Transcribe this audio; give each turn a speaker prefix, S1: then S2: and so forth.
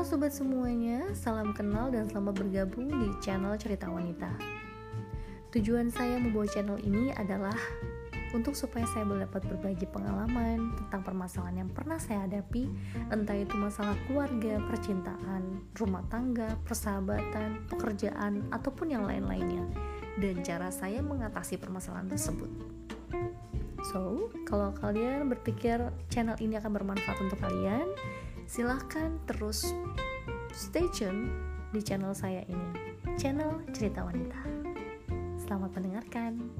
S1: sobat semuanya, salam kenal dan selamat bergabung di channel Cerita Wanita. Tujuan saya membawa channel ini adalah untuk supaya saya dapat berbagi pengalaman tentang permasalahan yang pernah saya hadapi, entah itu masalah keluarga, percintaan, rumah tangga, persahabatan, pekerjaan, ataupun yang lain-lainnya, dan cara saya mengatasi permasalahan tersebut. So, kalau kalian berpikir channel ini akan bermanfaat untuk kalian, silahkan terus stay tune di channel saya ini, channel Cerita Wanita. Selamat mendengarkan.